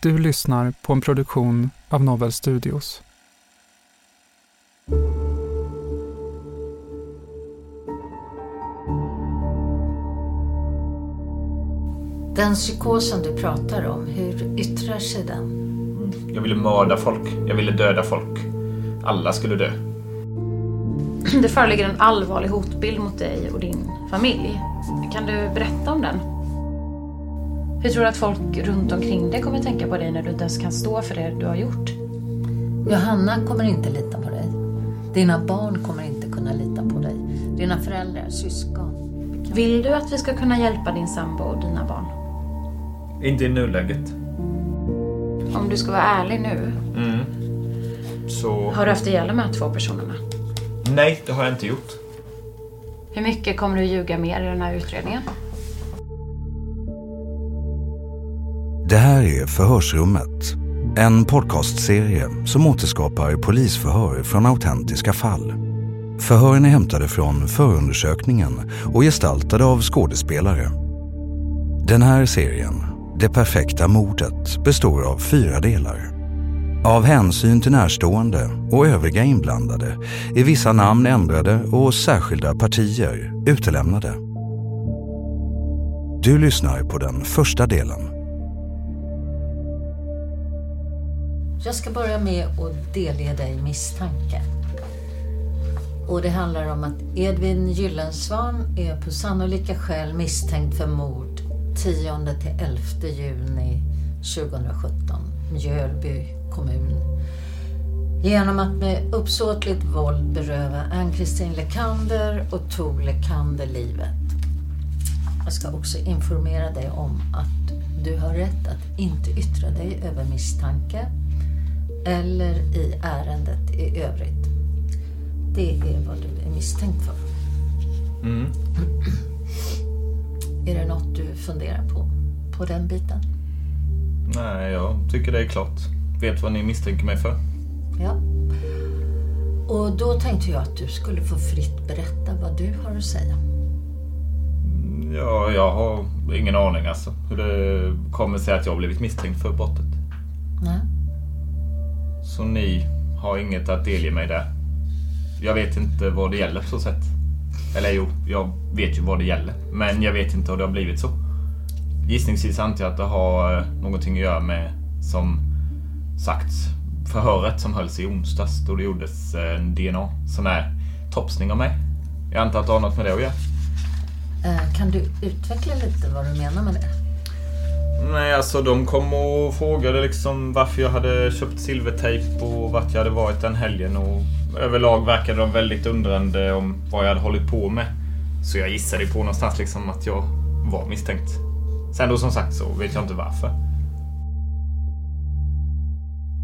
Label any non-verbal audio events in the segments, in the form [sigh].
Du lyssnar på en produktion av Novel Studios. Den psykosen du pratar om, hur yttrar sig den? Jag ville mörda folk. Jag ville döda folk. Alla skulle dö. Det föreligger en allvarlig hotbild mot dig och din familj. Kan du berätta om den? Hur tror du att folk runt omkring dig kommer tänka på dig när du inte ens kan stå för det du har gjort? Johanna kommer inte lita på dig. Dina barn kommer inte kunna lita på dig. Dina föräldrar, syskon. Vill du att vi ska kunna hjälpa din sambo och dina barn? Inte i nuläget. Om du ska vara ärlig nu, Mm. Så... har du haft ihjäl de här två personerna? Nej, det har jag inte gjort. Hur mycket kommer du ljuga mer i den här utredningen? Det här är Förhörsrummet. En podcastserie som återskapar polisförhör från autentiska fall. Förhören är hämtade från förundersökningen och gestaltade av skådespelare. Den här serien, Det perfekta mordet, består av fyra delar. Av hänsyn till närstående och övriga inblandade är vissa namn ändrade och särskilda partier utelämnade. Du lyssnar på den första delen. Jag ska börja med att delge dig misstanke. Och det handlar om att Edvin Gyllensvan är på sannolika skäl misstänkt för mord 10 till 11 juni 2017, Mjölby kommun. Genom att med uppsåtligt våld beröva Ann-Kristin Lekander och Tor Lekander livet. Jag ska också informera dig om att du har rätt att inte yttra dig över misstanke eller i ärendet i övrigt. Det är vad du är misstänkt för. Mm. Är det något du funderar på, på den biten? Nej, jag tycker det är klart. Vet vad ni misstänker mig för? Ja. Och då tänkte jag att du skulle få fritt berätta vad du har att säga. Ja, jag har ingen aning alltså. Hur det kommer sig att jag har blivit misstänkt för brottet. Nej. Så ni har inget att delge mig där? Jag vet inte vad det gäller på så sätt. Eller jo, jag vet ju vad det gäller. Men jag vet inte hur det har blivit så. Gissningsvis antar jag att det har eh, någonting att göra med, som sagts, förhöret som hölls i onsdags då det gjordes eh, en DNA, sån här topsning av mig. Jag antar att det har något med det att göra. Eh, kan du utveckla lite vad du menar med det? Nej, alltså de kom och frågade liksom varför jag hade köpt silvertejp och vart jag hade varit den helgen. Och överlag verkade de väldigt undrande om vad jag hade hållit på med. Så jag gissade på någonstans liksom att jag var misstänkt. Sen då som sagt så vet jag inte varför.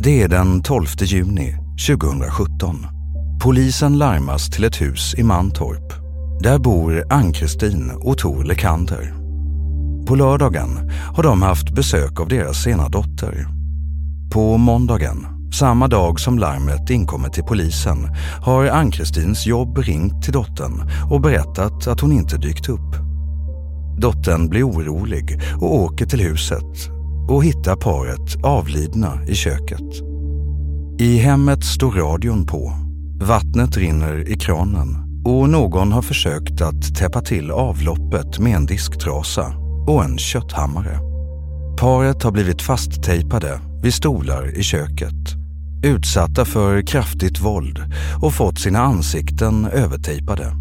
Det är den 12 juni 2017. Polisen larmas till ett hus i Mantorp. Där bor Ann-Kristin och Tor Lekander. På lördagen har de haft besök av deras ena dotter. På måndagen, samma dag som larmet inkommer till polisen, har Ann-Kristins jobb ringt till dottern och berättat att hon inte dykt upp. Dottern blir orolig och åker till huset och hittar paret avlidna i köket. I hemmet står radion på, vattnet rinner i kranen och någon har försökt att täppa till avloppet med en disktrasa och en kötthammare. Paret har blivit fasttejpade vid stolar i köket, utsatta för kraftigt våld och fått sina ansikten övertejpade.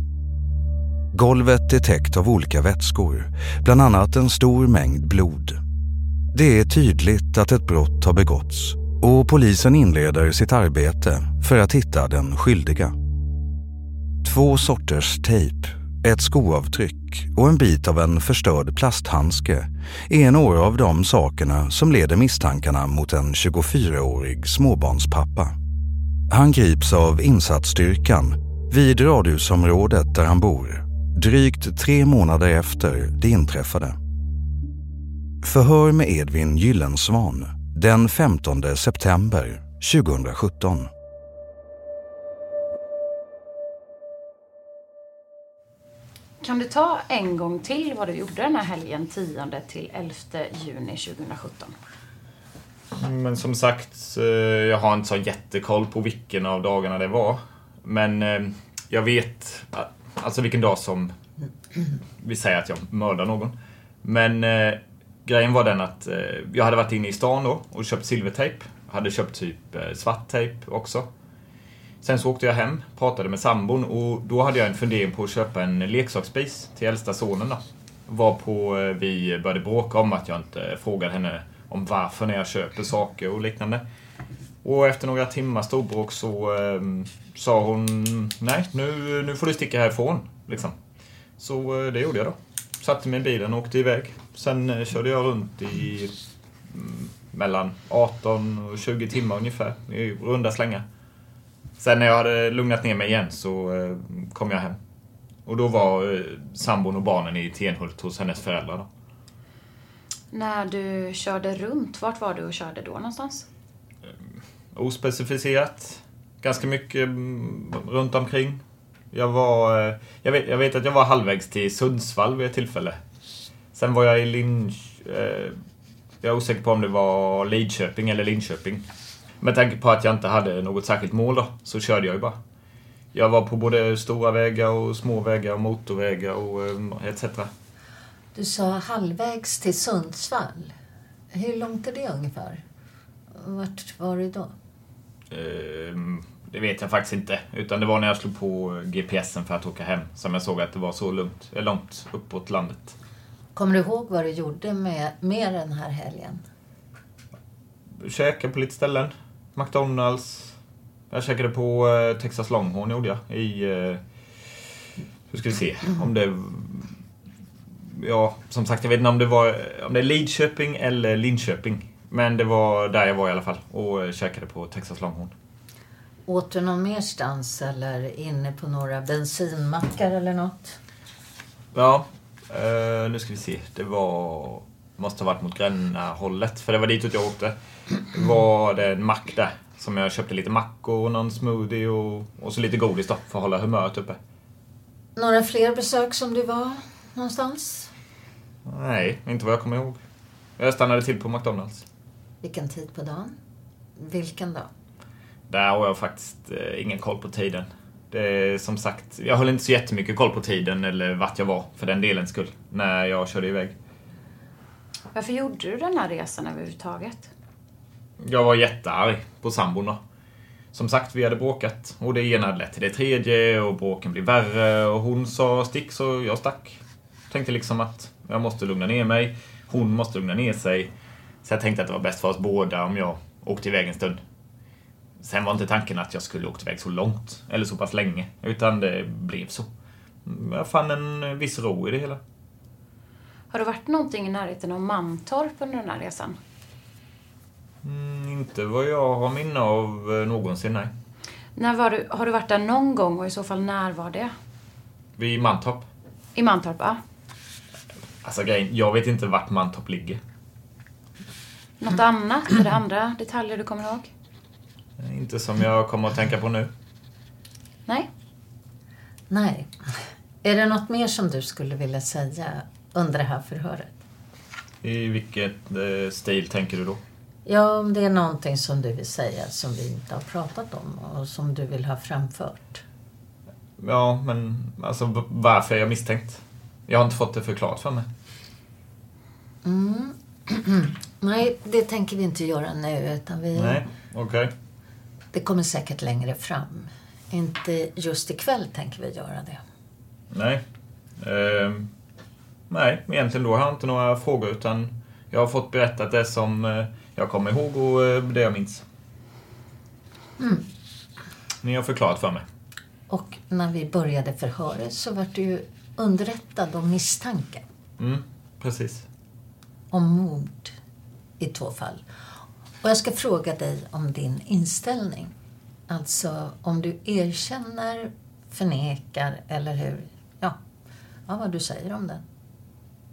Golvet är täckt av olika vätskor, bland annat en stor mängd blod. Det är tydligt att ett brott har begåtts och polisen inleder sitt arbete för att hitta den skyldiga. Två sorters tejp, ett skoavtryck och en bit av en förstörd plasthandske är några av de sakerna som leder misstankarna mot en 24-årig småbarnspappa. Han grips av insatsstyrkan vid radhusområdet där han bor, drygt tre månader efter det inträffade. Förhör med Edvin Gyllensvan den 15 september 2017. Kan du ta en gång till vad du gjorde den här helgen 10 till 11 juni 2017? Men som sagt, eh, jag har inte så jättekoll på vilken av dagarna det var. Men eh, jag vet eh, alltså vilken dag som vi säger att jag mördar någon. Men eh, grejen var den att eh, jag hade varit inne i stan då och köpt silvertejp. Hade köpt typ eh, svart tejp också. Sen så åkte jag hem, pratade med sambon och då hade jag en fundering på att köpa en leksaksspis till äldsta sonen då. Varpå eh, vi började bråka om att jag inte frågade henne om varför när jag köper saker och liknande. Och efter några timmar storbråk så eh, sa hon nej, nu, nu får du sticka härifrån. Liksom. Så eh, det gjorde jag då. Satte mig i bilen och åkte iväg. Sen eh, körde jag runt i mm, mellan 18 och 20 timmar ungefär, i runda slängar. Sen när jag hade lugnat ner mig igen så eh, kom jag hem. Och då var eh, sambon och barnen i Tenhult hos hennes föräldrar. Då. När du körde runt, vart var du och körde då någonstans? Ospecificerat. Ganska mycket mm, runt omkring. Jag var... eh, Jag vet, jag vet att jag var halvvägs till Sundsvall vid ett tillfälle. Sen var jag i eh, Jag är osäker på om det var Lidköping eller Linköping. Med tanke på att jag inte hade något särskilt mål då, så körde jag ju bara. Jag var på både stora vägar och små vägar och motorvägar och eh, etc. Du sa halvvägs till Sundsvall. Hur långt är det ungefär? Vart var du då? Ehm, Det vet jag faktiskt inte. Utan det var när jag slog på GPSen för att åka hem som jag såg att det var så lugnt, eh, långt uppåt landet. Kommer du ihåg vad du gjorde med, med den här helgen? Käkade på lite ställen. McDonalds. Jag käkade på eh, Texas Longhorn gjorde jag. I... Eh, hur ska vi se? Om det... Ja, som sagt, jag vet inte om det var om det är Lidköping eller Linköping. Men det var där jag var i alla fall och eh, käkade på Texas Longhorn. Åt du någon merstans eller inne på några bensinmackar eller något? Ja, nu ska vi se. Det var... Måste ha varit mot Gränna-hållet, för det var ditåt jag åkte. Var det en mack där, som jag köpte lite mackor och någon smoothie och, och så lite godis då, för att hålla humöret uppe. Några fler besök som du var någonstans? Nej, inte vad jag kommer ihåg. Jag stannade till på McDonalds. Vilken tid på dagen? Vilken dag? Där har jag faktiskt eh, ingen koll på tiden. Det är som sagt, jag höll inte så jättemycket koll på tiden eller vart jag var för den delens skull när jag körde iväg. Varför gjorde du den här resan överhuvudtaget? Jag var jättearg på sambon då. Som sagt, vi hade bråkat och det ena hade lett till det tredje och bråken blev värre och hon sa stick så jag stack. Tänkte liksom att jag måste lugna ner mig. Hon måste lugna ner sig. Så jag tänkte att det var bäst för oss båda om jag åkte iväg en stund. Sen var inte tanken att jag skulle åkt iväg så långt, eller så pass länge, utan det blev så. Jag fann en viss ro i det hela. Har det varit någonting i närheten av Mantorp under den här resan? Mm, inte vad jag har minne av eh, någonsin, nej. När var du, har du varit där någon gång och i så fall när var det? Vid Mantorp. I Mantorp, ja. Alltså grejen, jag vet inte vart Mantorp ligger. Något annat? Är det andra detaljer du kommer ihåg? Inte som jag kommer att tänka på nu. Nej? Nej. Är det något mer som du skulle vilja säga under det här förhöret? I vilket eh, stil tänker du då? Ja, om det är någonting som du vill säga som vi inte har pratat om och som du vill ha framfört. Ja, men alltså varför är jag misstänkt? Jag har inte fått det förklarat för mig. Mm. [clears throat] Nej, det tänker vi inte göra nu utan vi... Nej, okej. Det kommer säkert längre fram. Inte just ikväll tänker vi göra det. Nej. Ehm, nej, egentligen då har jag inte några frågor utan jag har fått berättat det som eh, jag kommer ihåg och eh, det jag minns. Mm. Ni har förklarat för mig. Och när vi började förhöret så var du ju underrättad om misstanken Mm, precis. om mord i två fall. Och jag ska fråga dig om din inställning. Alltså om du erkänner, förnekar eller hur, ja, ja vad du säger om den.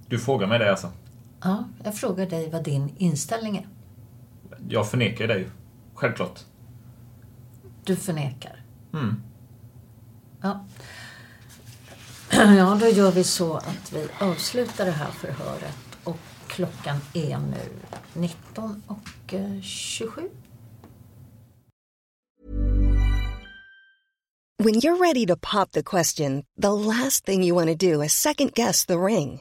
Du frågar mig det alltså? Ja, jag frågar dig vad din inställning är. Jag förnekar det ju. Självklart. Du förnekar. Mm. Ja. [clears throat] Ja, då gör vi så att vi avslutar det här förhöret och klockan är nu 19 och eh, 27. When you're ready to pop the question, the last thing you want to do is second guess the ring.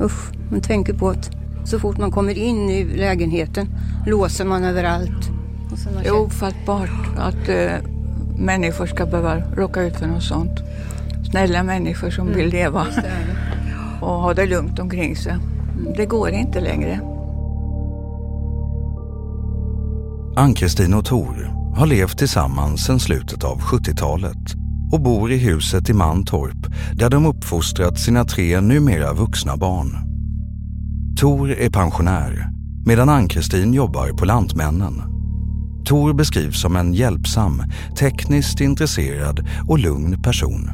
Usch, man tänker på att så fort man kommer in i lägenheten låser man överallt. Det är ofattbart att eh, människor ska behöva råka ut för något sånt. Snälla människor som Mm, vill leva [laughs] och ha det lugnt omkring sig. Det går inte längre. Ann-Kristin och Tor har levt tillsammans sedan slutet av 70-talet och bor i huset i Mantorp där de uppfostrat sina tre numera vuxna barn. Tor är pensionär medan Ann-Kristin jobbar på Lantmännen. Tor beskrivs som en hjälpsam, tekniskt intresserad och lugn person.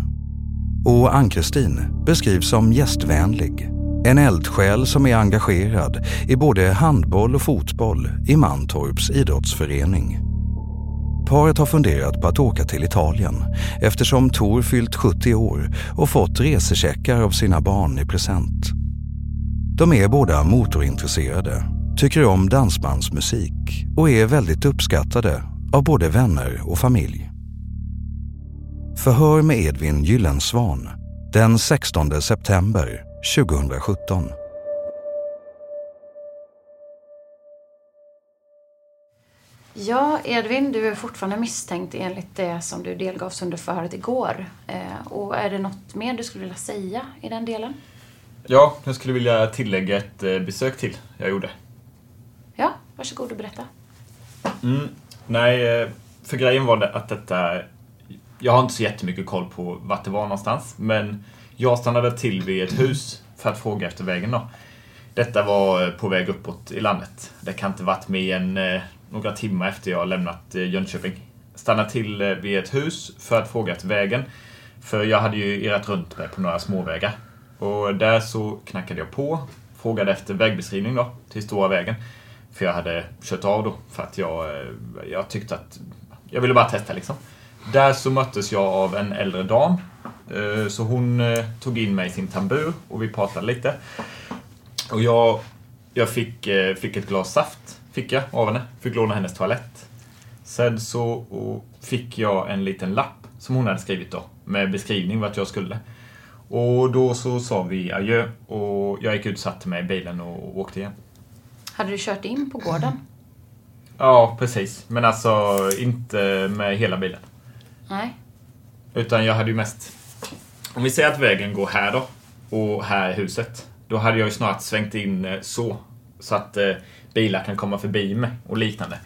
Och Ann-Kristin beskrivs som gästvänlig. En eldsjäl som är engagerad i både handboll och fotboll i Mantorps idrottsförening. Paret har funderat på att åka till Italien eftersom Tor fyllt 70 år och fått resecheckar av sina barn i present. De är båda motorintresserade, tycker om dansbandsmusik och är väldigt uppskattade av både vänner och familj. Förhör med Edvin Gyllensvan den 16 september 2017. Ja, Edvin, du är fortfarande misstänkt enligt det som du delgavs under förhöret igår. Eh, och är det något mer du skulle vilja säga i den delen? Ja, jag skulle vilja tillägga ett eh, besök till jag gjorde. Ja, varsågod och berätta. Mm, nej, eh, för grejen var det att detta... Jag har inte så jättemycket koll på vart det var någonstans, men jag stannade till vid ett hus för att fråga efter vägen då. Detta var på väg uppåt i landet. Det kan inte varit mer än några timmar efter jag lämnat eh, Jönköping. Stannade till eh, vid ett hus för att fråga efter vägen. För jag hade ju irrat runt mig på några småvägar. Och där så knackade jag på, frågade efter vägbeskrivning då, till stora vägen. För jag hade kört av då, för att jag, eh, jag tyckte att... Jag ville bara testa liksom. Där så möttes jag av en äldre dam. Så hon tog in mig i sin tambur och vi pratade lite. Och jag, jag fick, fick ett glas saft, fick jag av henne. Fick låna hennes toalett. Sen så fick jag en liten lapp som hon hade skrivit då, med beskrivning vart jag skulle. Och då så sa vi adjö och jag gick ut, satte mig i bilen och åkte igen. Hade du kört in på gården? Ja, precis. Men alltså inte med hela bilen. Nej. Utan jag hade ju mest... Om vi säger att vägen går här då, och här är huset. Då hade jag ju snart svängt in eh, så. Så att eh, bilar kan komma förbi mig och liknande.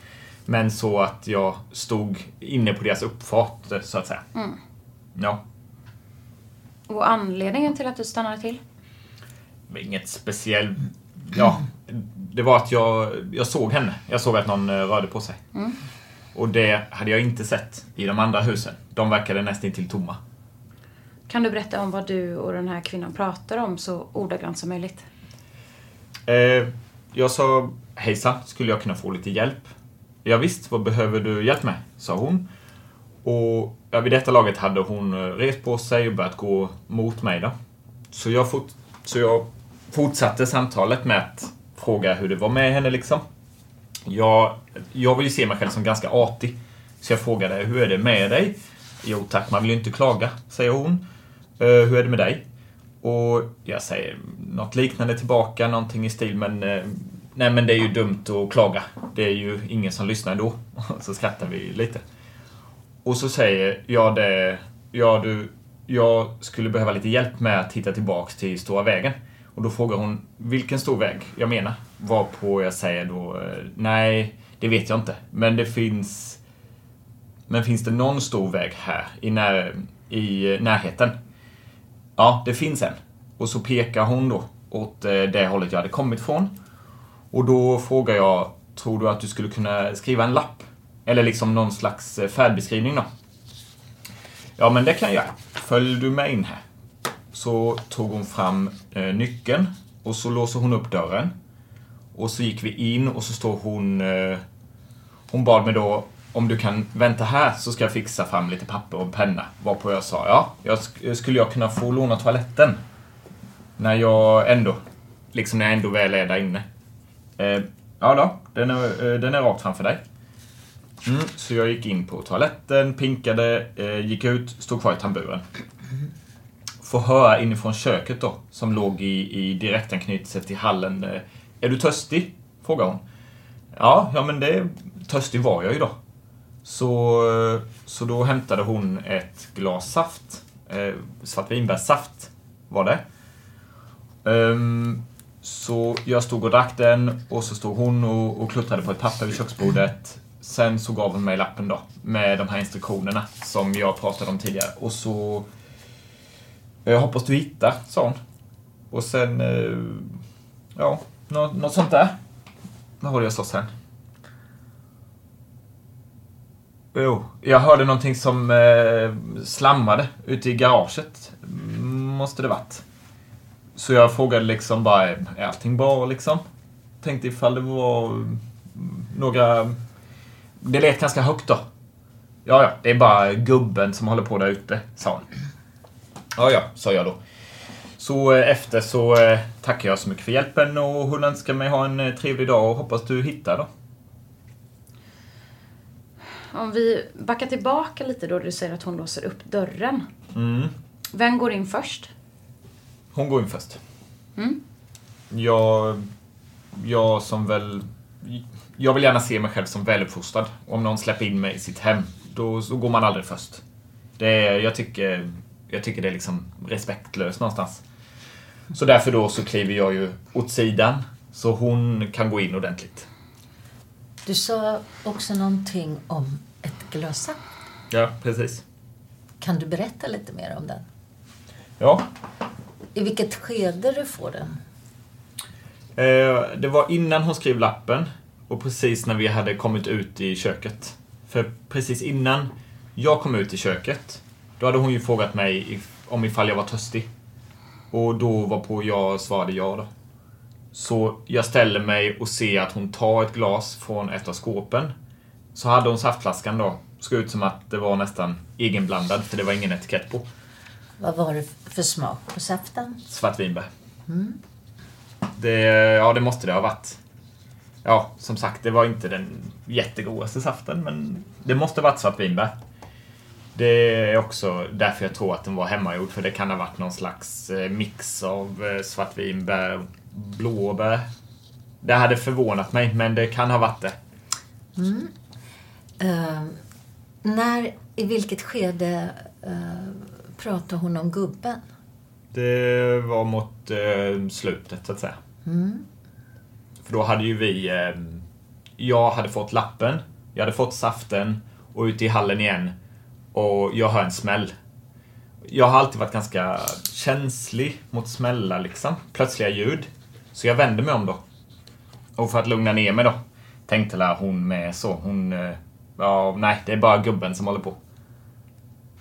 Men så att jag stod inne på deras uppfart, eh, så att säga. Mm. Ja. Och anledningen till att du stannade till? Inget speciellt. Ja, det var att jag, jag såg henne. Jag såg att någon eh, rörde på sig. Mm. Och det hade jag inte sett i de andra husen. De verkade nästan till tomma. Kan du berätta om vad du och den här kvinnan pratar om så ordagrant som möjligt? Eh, jag sa hejsan, skulle jag kunna få lite hjälp? Ja, visst, vad behöver du hjälp med? sa hon. Och ja, vid detta laget hade hon eh, rest på sig och börjat gå mot mig. Då. Så, jag fort, så jag fortsatte samtalet med att fråga hur det var med henne. liksom. Jag, jag vill ju se mig själv som ganska artig. Så jag frågade, hur är det med dig? Jo tack, man vill ju inte klaga, säger hon. Uh, hur är det med dig? Och jag säger något liknande tillbaka, någonting i stil men eh, Nej men det är ju dumt att klaga. Det är ju ingen som lyssnar ändå. [laughs] Så skrattar vi lite. Och så säger jag det, ja du, jag skulle behöva lite hjälp med att hitta tillbaks till Stora vägen. Och då frågar hon, vilken stor väg jag menar? Varpå jag säger då, eh, nej, det vet jag inte. Men det finns... Men finns det någon stor väg här i, när, i eh, närheten? Ja, det finns en. Och så pekar hon då åt eh, det hållet jag hade kommit från. Och då frågar jag, tror du att du skulle kunna skriva en lapp? Eller liksom någon slags eh, färdbeskrivning då? Ja, men det kan jag göra. Följ du med in här. Så tog hon fram eh, nyckeln och så låser hon upp dörren. Och så gick vi in och så står hon... Eh, hon bad mig då om du kan vänta här så ska jag fixa fram lite papper och penna. Varpå jag sa ja, jag sk- skulle jag kunna få låna toaletten? När jag ändå, liksom när jag ändå väl är där inne. Eh, ja då, den är, eh, den är rakt framför dig. Mm, så jag gick in på toaletten, pinkade, eh, gick ut, stod kvar i tamburen. Får höra inifrån köket då, som låg i, i direktanknytelse till hallen. Eh, är du törstig? Frågar hon. Ja, ja men det, törstig var jag ju då. Så, så då hämtade hon ett glas saft. Eh, svartvinbärssaft var det. Um, så jag stod och drack den och så stod hon och, och kluttrade på ett papper vid köksbordet. Sen så gav hon mig lappen då med de här instruktionerna som jag pratade om tidigare. Och så... Eh, jag hoppas du hittar, sa hon. Och sen... Eh, ja, något, något sånt där. Vad var det jag sa sen? Jo, jag hörde någonting som eh, slammade ute i garaget. Måste det varit. Så jag frågade liksom bara, är allting bra liksom? Tänkte ifall det var mm, några... Det lät ganska högt då. Ja, ja, det är bara gubben som håller på där ute, sa han. Ja, ja, sa jag då. Så eh, efter så eh, tackar jag så mycket för hjälpen och hon önskar mig ha en eh, trevlig dag och hoppas du hittar då. Om vi backar tillbaka lite då, du säger att hon låser upp dörren. Mm. Vem går in först? Hon går in först. Mm. Jag, jag som väl... Jag vill gärna se mig själv som väluppfostrad. Om någon släpper in mig i sitt hem, då, så går man aldrig först. Det är, jag, tycker, jag tycker det är liksom respektlöst någonstans. Så därför då så kliver jag ju åt sidan, så hon kan gå in ordentligt. Du sa också någonting om ett glas saft. Ja, precis. Kan du berätta lite mer om den? Ja. I vilket skede du får den? Eh, det var innan hon skrev lappen och precis när vi hade kommit ut i köket. För precis innan jag kom ut i köket, då hade hon ju frågat mig om ifall jag var törstig. Och då var på jag svarade ja då. Så jag ställer mig och ser att hon tar ett glas från ett av skåpen. Så hade hon saftflaskan då. Såg ut som att det var nästan egenblandad, för det var ingen etikett på. Vad var det för smak på saften? Svartvinbär. Mm. Det, ja, det måste det ha varit. Ja, som sagt, det var inte den jättegodaste saften, men det måste ha varit svartvinbär. Det är också därför jag tror att den var hemmagjord, för det kan ha varit någon slags eh, mix av eh, svartvinbär blåbär. Det hade förvånat mig, men det kan ha varit det. Mm. Eh, när, i vilket skede eh, pratar hon om gubben? Det var mot eh, slutet, så att säga. Mm. För då hade ju vi... Eh, jag hade fått lappen, jag hade fått saften och ute i hallen igen. Och jag hör en smäll. Jag har alltid varit ganska känslig mot smällar, liksom. Plötsliga ljud. Så jag vände mig om då. Och för att lugna ner mig då, tänkte la hon med så. Hon... Eh, ja, nej, det är bara gubben som håller på.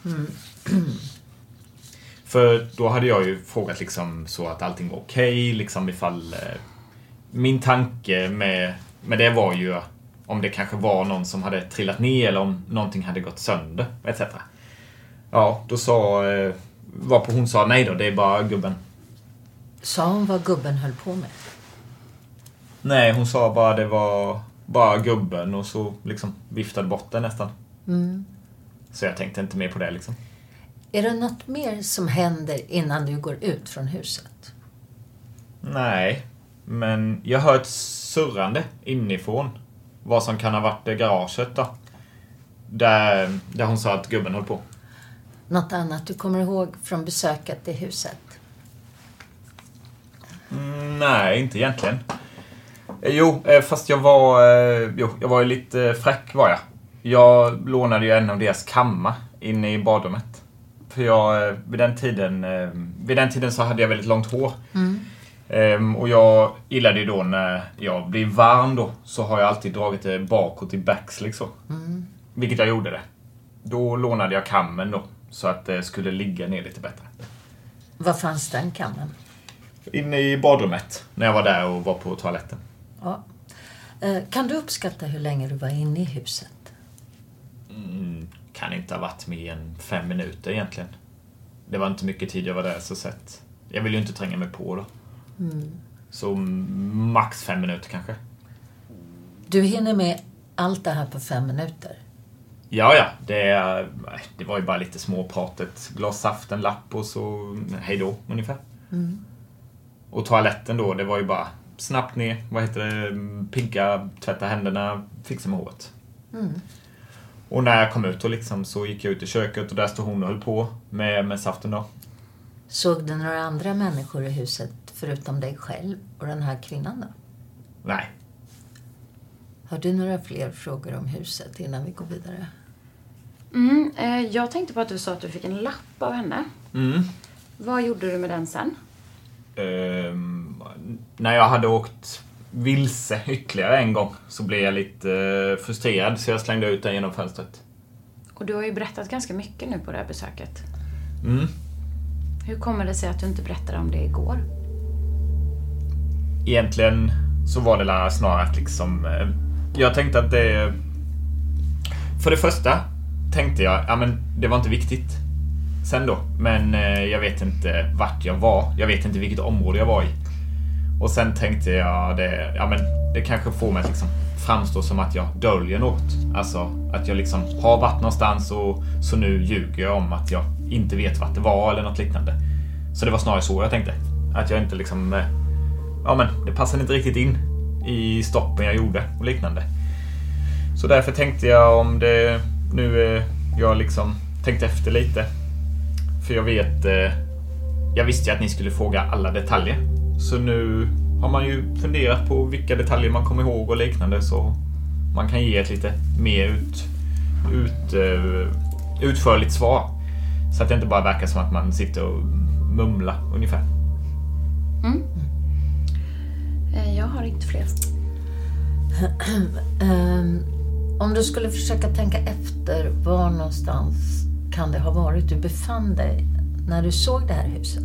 Mm. [clears throat] För då hade jag ju frågat liksom så att allting var okej, okay, liksom ifall... Eh, min tanke med, med det var ju om det kanske var någon som hade trillat ner eller om någonting hade gått sönder, etc. Ja, då sa... Eh, varpå hon sa nej då, det är bara gubben. Sa hon vad gubben höll på med? Nej, hon sa bara det var bara gubben och så liksom viftade bort det nästan. Mm. Så jag tänkte inte mer på det liksom. Är det något mer som händer innan du går ut från huset? Nej, men jag hör ett surrande inifrån. Vad som kan ha varit det garaget då. Där, där hon sa att gubben höll på. Något annat du kommer ihåg från besöket i huset? Nej, inte egentligen. Eh, Jo, eh, fast jag var... eh, Jo, jag var ju lite fräck var jag. Jag lånade ju en av deras kammar inne i badrummet. För jag, vid den tiden... Vid den tiden så hade jag väldigt långt hår. Mm. Ehm, och jag gillade ju då när jag blir varm då, så har jag alltid dragit det bakåt i backslick så. Mm. Vilket jag gjorde det. Då lånade jag kammen då, så att det skulle ligga ner lite bättre. Var fanns den kammen? Inne i badrummet, när jag var där och var på toaletten. Ja. Eh, Kan du uppskatta hur länge du var inne i huset? Mm, kan inte ha varit mer än fem minuter egentligen. Det var inte mycket tid jag var där så sett. Jag ville ju inte tränga mig på då. Mm. Så max fem minuter kanske. Du hinner med allt det här på fem minuter. Ja, ja. Det, det var ju bara lite småprat. Ett glas saft, en lapp och så hej då, ungefär. Mm. Och toaletten då, det var ju bara snabbt ner, vad heter det, pinka, tvätta händerna, fixa med håret. Mm. Och när jag kom ut och liksom så gick jag ut i köket och där stod hon och höll på med, med saften då. Såg du några andra människor i huset förutom dig själv och den här kvinnan då? Nej. Har du några fler frågor om huset innan vi går vidare? Mm, eh, jag tänkte på att du sa att du fick en lapp av henne. Mm. Vad gjorde du med den sen? Ehm, när jag hade åkt vilse ytterligare en gång så blev jag lite eh, frustrerad så jag slängde ut den genom fönstret. Och du har ju berättat ganska mycket nu på det här besöket. Mm. Hur kommer det sig att du inte berättade om det igår? Egentligen så var det snarare att liksom... eh, Jag tänkte att det... För det första tänkte jag, ja men det var inte viktigt. Sen då. Men eh, jag vet inte vart jag var. Jag vet inte vilket område jag var i. Och sen tänkte jag det, ja men det kanske får mig att liksom framstå som att jag döljer något. Alltså att jag liksom har varit någonstans och så nu ljuger jag om att jag inte vet vart det var eller något liknande. Så det var snarare så jag tänkte. Att jag inte liksom, eh, ja men det passade inte riktigt in i stoppen jag gjorde och liknande. Så därför tänkte jag om det nu eh, jag liksom tänkt efter lite. För jag vet, eh, jag visste ju att ni skulle fråga alla detaljer. Så nu har man ju funderat på vilka detaljer man kommer ihåg och liknande så man kan ge ett lite mer ut, ut, eh, utförligt svar. Så att det inte bara verkar som att man sitter och mumlar ungefär. Mm. Eh, Jag har inte fler. [clears throat] Ehm, Om du skulle försöka tänka efter, var någonstans kan det ha varit du befann dig när du såg det här huset?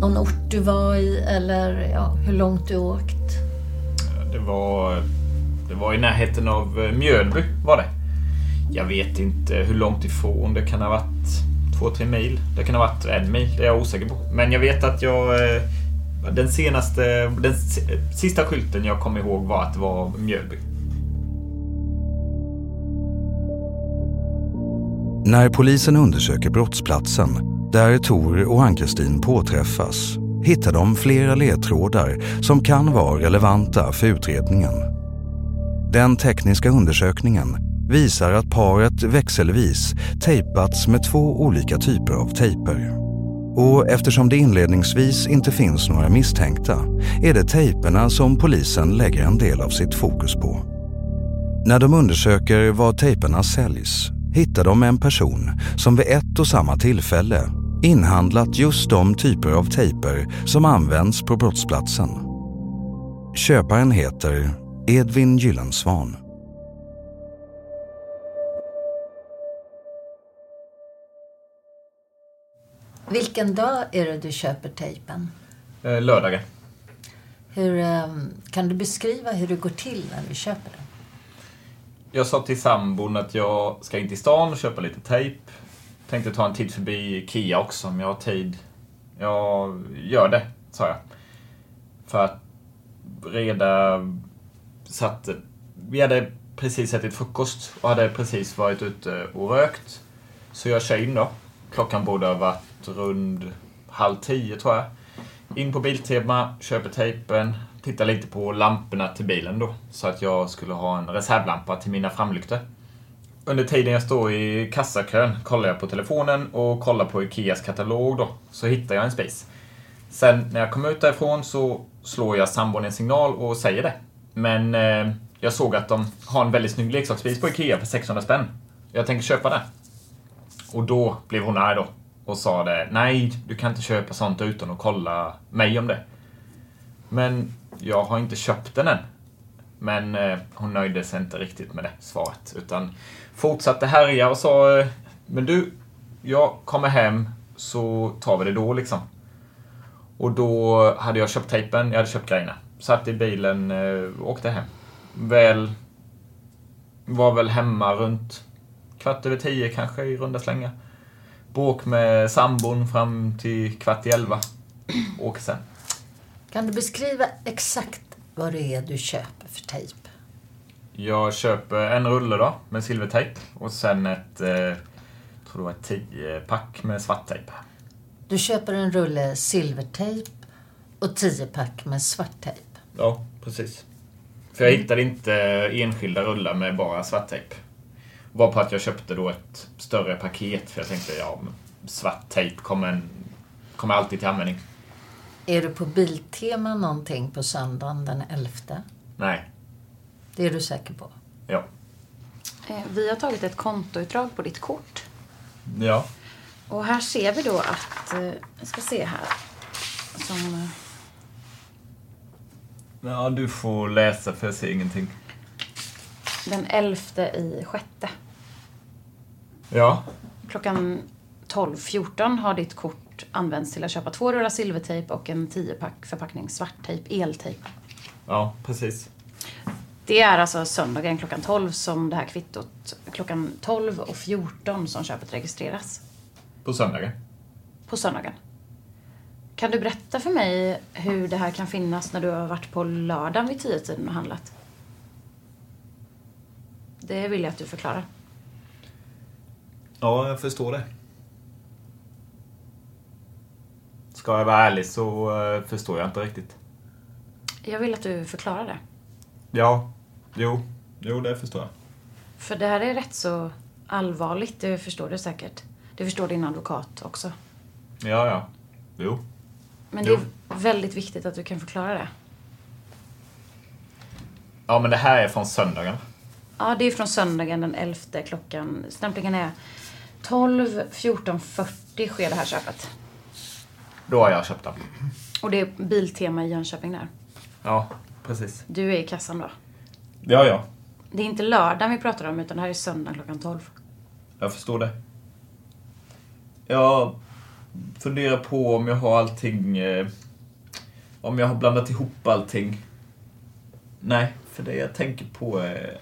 Någon ort du var i eller ja, hur långt du åkt? Det var, det var i närheten av eh, Mjölby var det. Jag vet inte hur långt ifrån. Det kan ha varit två, tre mil. Det kan ha varit en mil. Det är jag osäker på. Men jag vet att jag... Eh, den senaste... Den sista skylten jag kom ihåg var att det var Mjölby. När polisen undersöker brottsplatsen, där Tor och Ann-Kristin påträffas, hittar de flera ledtrådar som kan vara relevanta för utredningen. Den tekniska undersökningen visar att paret växelvis tejpats med två olika typer av tejper. Och eftersom det inledningsvis inte finns några misstänkta är det tejperna som polisen lägger en del av sitt fokus på. När de undersöker var tejperna säljs hittar de en person som vid ett och samma tillfälle inhandlat just de typer av tejper som används på brottsplatsen. Köparen heter Edvin Gyllensvan. Vilken dag är det du köper tejpen? Eh, lördagen. Hur, ehm, kan du beskriva hur det går till när du köper den? Jag sa till sambon att jag ska in till stan och köpa lite tejp. Tänkte ta en tid förbi Ikea också om jag har tid. Jag gör det, sa jag. För att reda... Satt, vi hade precis ätit frukost och hade precis varit ute och rökt. Så jag kör in då. Klockan borde ha varit runt halv tio tror jag. In på Biltema, köper tejpen, Tittade lite på lamporna till bilen då. Så att jag skulle ha en reservlampa till mina framlyktor. Under tiden jag står i kassakön kollar jag på telefonen och kollar på Ikeas katalog då. Så hittar jag en spis. Sen när jag kommer ut därifrån så slår jag sambon en signal och säger det. Men eh, jag såg att de har en väldigt snygg leksaksspis på Ikea för 600 spänn. Jag tänker köpa den. Och då blev hon arg då och sa det. Nej, du kan inte köpa sånt utan att kolla mig om det. Men jag har inte köpt den än. Men eh, hon nöjde sig inte riktigt med det svaret. Utan fortsatte härja och sa eh, Men du, jag kommer hem så tar vi det då liksom. Och då hade jag köpt tejpen, jag hade köpt grejerna. Satt i bilen och åkte hem. Väl... Var väl hemma runt kvart över tio kanske i runda slängar. Bråk med sambon fram till kvart i elva. Åker sen. Kan du beskriva exakt vad det är du köper för tejp? Jag köper en rulle då med silvertejp och sen ett, eh, tror det var ett 10 pack med svarttejp. Du köper en rulle silvertejp och 10 pack med svart tejp. Ja, precis. För jag hittade inte enskilda rullar med bara svarttejp. Var på att jag köpte då ett större paket för jag tänkte ja, men svart tejp kommer, kommer alltid till användning. Är du på Biltema någonting på söndagen den 11? Nej, Det är du säker på? ja. Eh, Vi har tagit ett kontoutdrag på ditt kort. Ja. Och här ser vi då att, eh, jag ska se här. Som, eh, Ja, du får läsa för jag ser ingenting. den elfte i sjätte. Ja. Klockan 12.14 har ditt kort använts till att köpa två rullar silvertejp och en 10-pack förpackning svarttejp, eltejp. Ja, precis. Det är alltså söndagen klockan 12 som det här kvittot, klockan 12 och 14 som köpet registreras. På söndagen. På söndagen. Kan du berätta för mig hur det här kan finnas när du har varit på lördagen vid 10-tiden och handlat? Det vill jag att du förklarar. Ja, jag förstår det. Ska jag vara ärlig så eh, förstår jag inte riktigt. Jag vill att du förklarar det. Ja, jo, jo det förstår jag. För det här är rätt så allvarligt, det förstår du säkert. Det förstår din advokat också. Ja, ja. Jo. Men det är väldigt viktigt att du kan förklara det. Ja, men det här är från söndagen. Ja, det är från söndagen den 11 klockan. Stämplingen är 12, 14.40 sker det här köpet. Då har jag köpt den. Och det är Biltema i Jönköping där. Ja, precis. Du är i kassan då. Ja, ja. Det är inte lördagen vi pratar om, utan det här är söndag klockan 12. Jag förstår det. Jag funderar på om jag har allting... Eh, om jag har blandat ihop allting. Nej, för det jag tänker på är...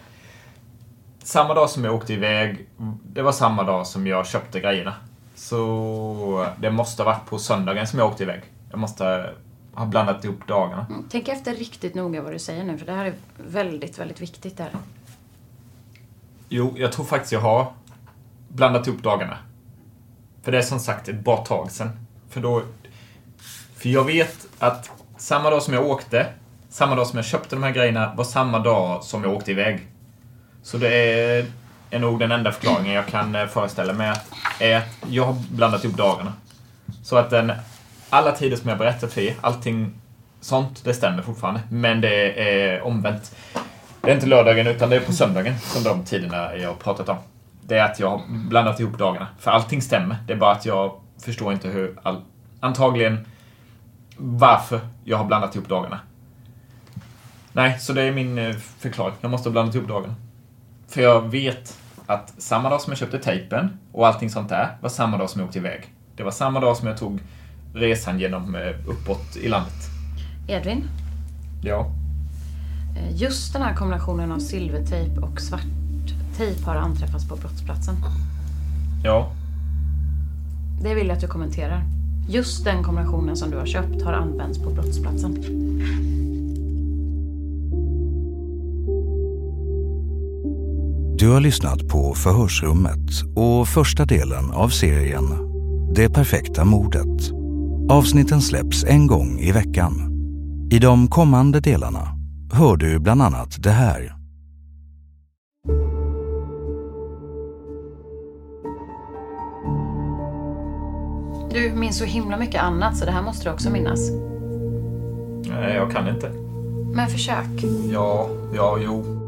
Samma dag som jag åkte iväg, det var samma dag som jag köpte grejerna. Så det måste ha varit på söndagen som jag åkte iväg. Jag måste ha blandat ihop dagarna. Mm, tänk efter riktigt noga vad du säger nu, för det här är väldigt, väldigt viktigt. Där. Jo, jag tror faktiskt jag har blandat ihop dagarna. För det är som sagt ett bra tag sedan. För då... För jag vet att samma dag som jag åkte, samma dag som jag köpte de här grejerna, var samma dag som jag åkte iväg. Så det är, är nog den enda förklaringen jag kan eh, föreställa mig är att jag har blandat ihop dagarna. Så att den, alla tider som jag berättat för er, allting sånt, det stämmer fortfarande. Men det är omvänt. Det är inte lördagen utan det är på söndagen som de tiderna jag har pratat om. Det är att jag har blandat ihop dagarna. För allting stämmer. Det är bara att jag förstår inte hur... All, antagligen varför jag har blandat ihop dagarna. Nej, så det är min eh, förklaring. Jag måste ha blandat ihop dagarna. För jag vet att samma dag som jag köpte tejpen och allting sånt där var samma dag som jag åkte iväg. Det var samma dag som jag tog resan genom eh, uppåt i landet. Edvin, Ja. eh, just den här kombinationen av silvertejp och svarttejp har anträffats på brottsplatsen. Ja. Det vill jag att du kommenterar. Just den kombinationen som du har köpt har använts på brottsplatsen. Du har lyssnat på Förhörsrummet och första delen av serien Det perfekta mordet. Avsnitten släpps en gång i veckan. I de kommande delarna hör du bland annat det här. Du minns så himla mycket annat så det här måste du också minnas. Nej, jag kan inte. Men försök. Ja, ja, jo.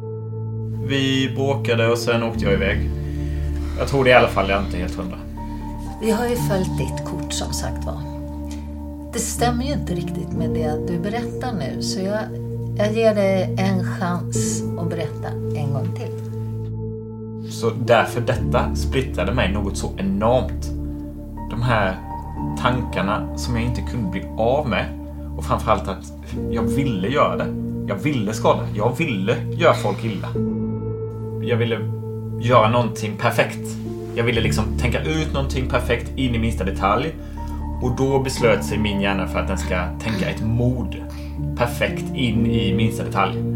Vi bråkade och sen åkte jag iväg. Jag tror det i alla fall, jag är inte helt hundra. Vi har ju följt ditt kort som sagt var. Det stämmer ju inte riktigt med det du berättar nu så jag, jag ger dig en chans att berätta en gång till. Så därför detta splittrade mig något så enormt. De här tankarna som jag inte kunde bli av med. Och framförallt att jag ville göra det. Jag ville skada. Jag ville göra folk illa. Jag ville göra någonting perfekt. Jag ville liksom tänka ut någonting perfekt in i minsta detalj. Och då beslöt sig min hjärna för att den ska tänka ett mod perfekt in i minsta detalj.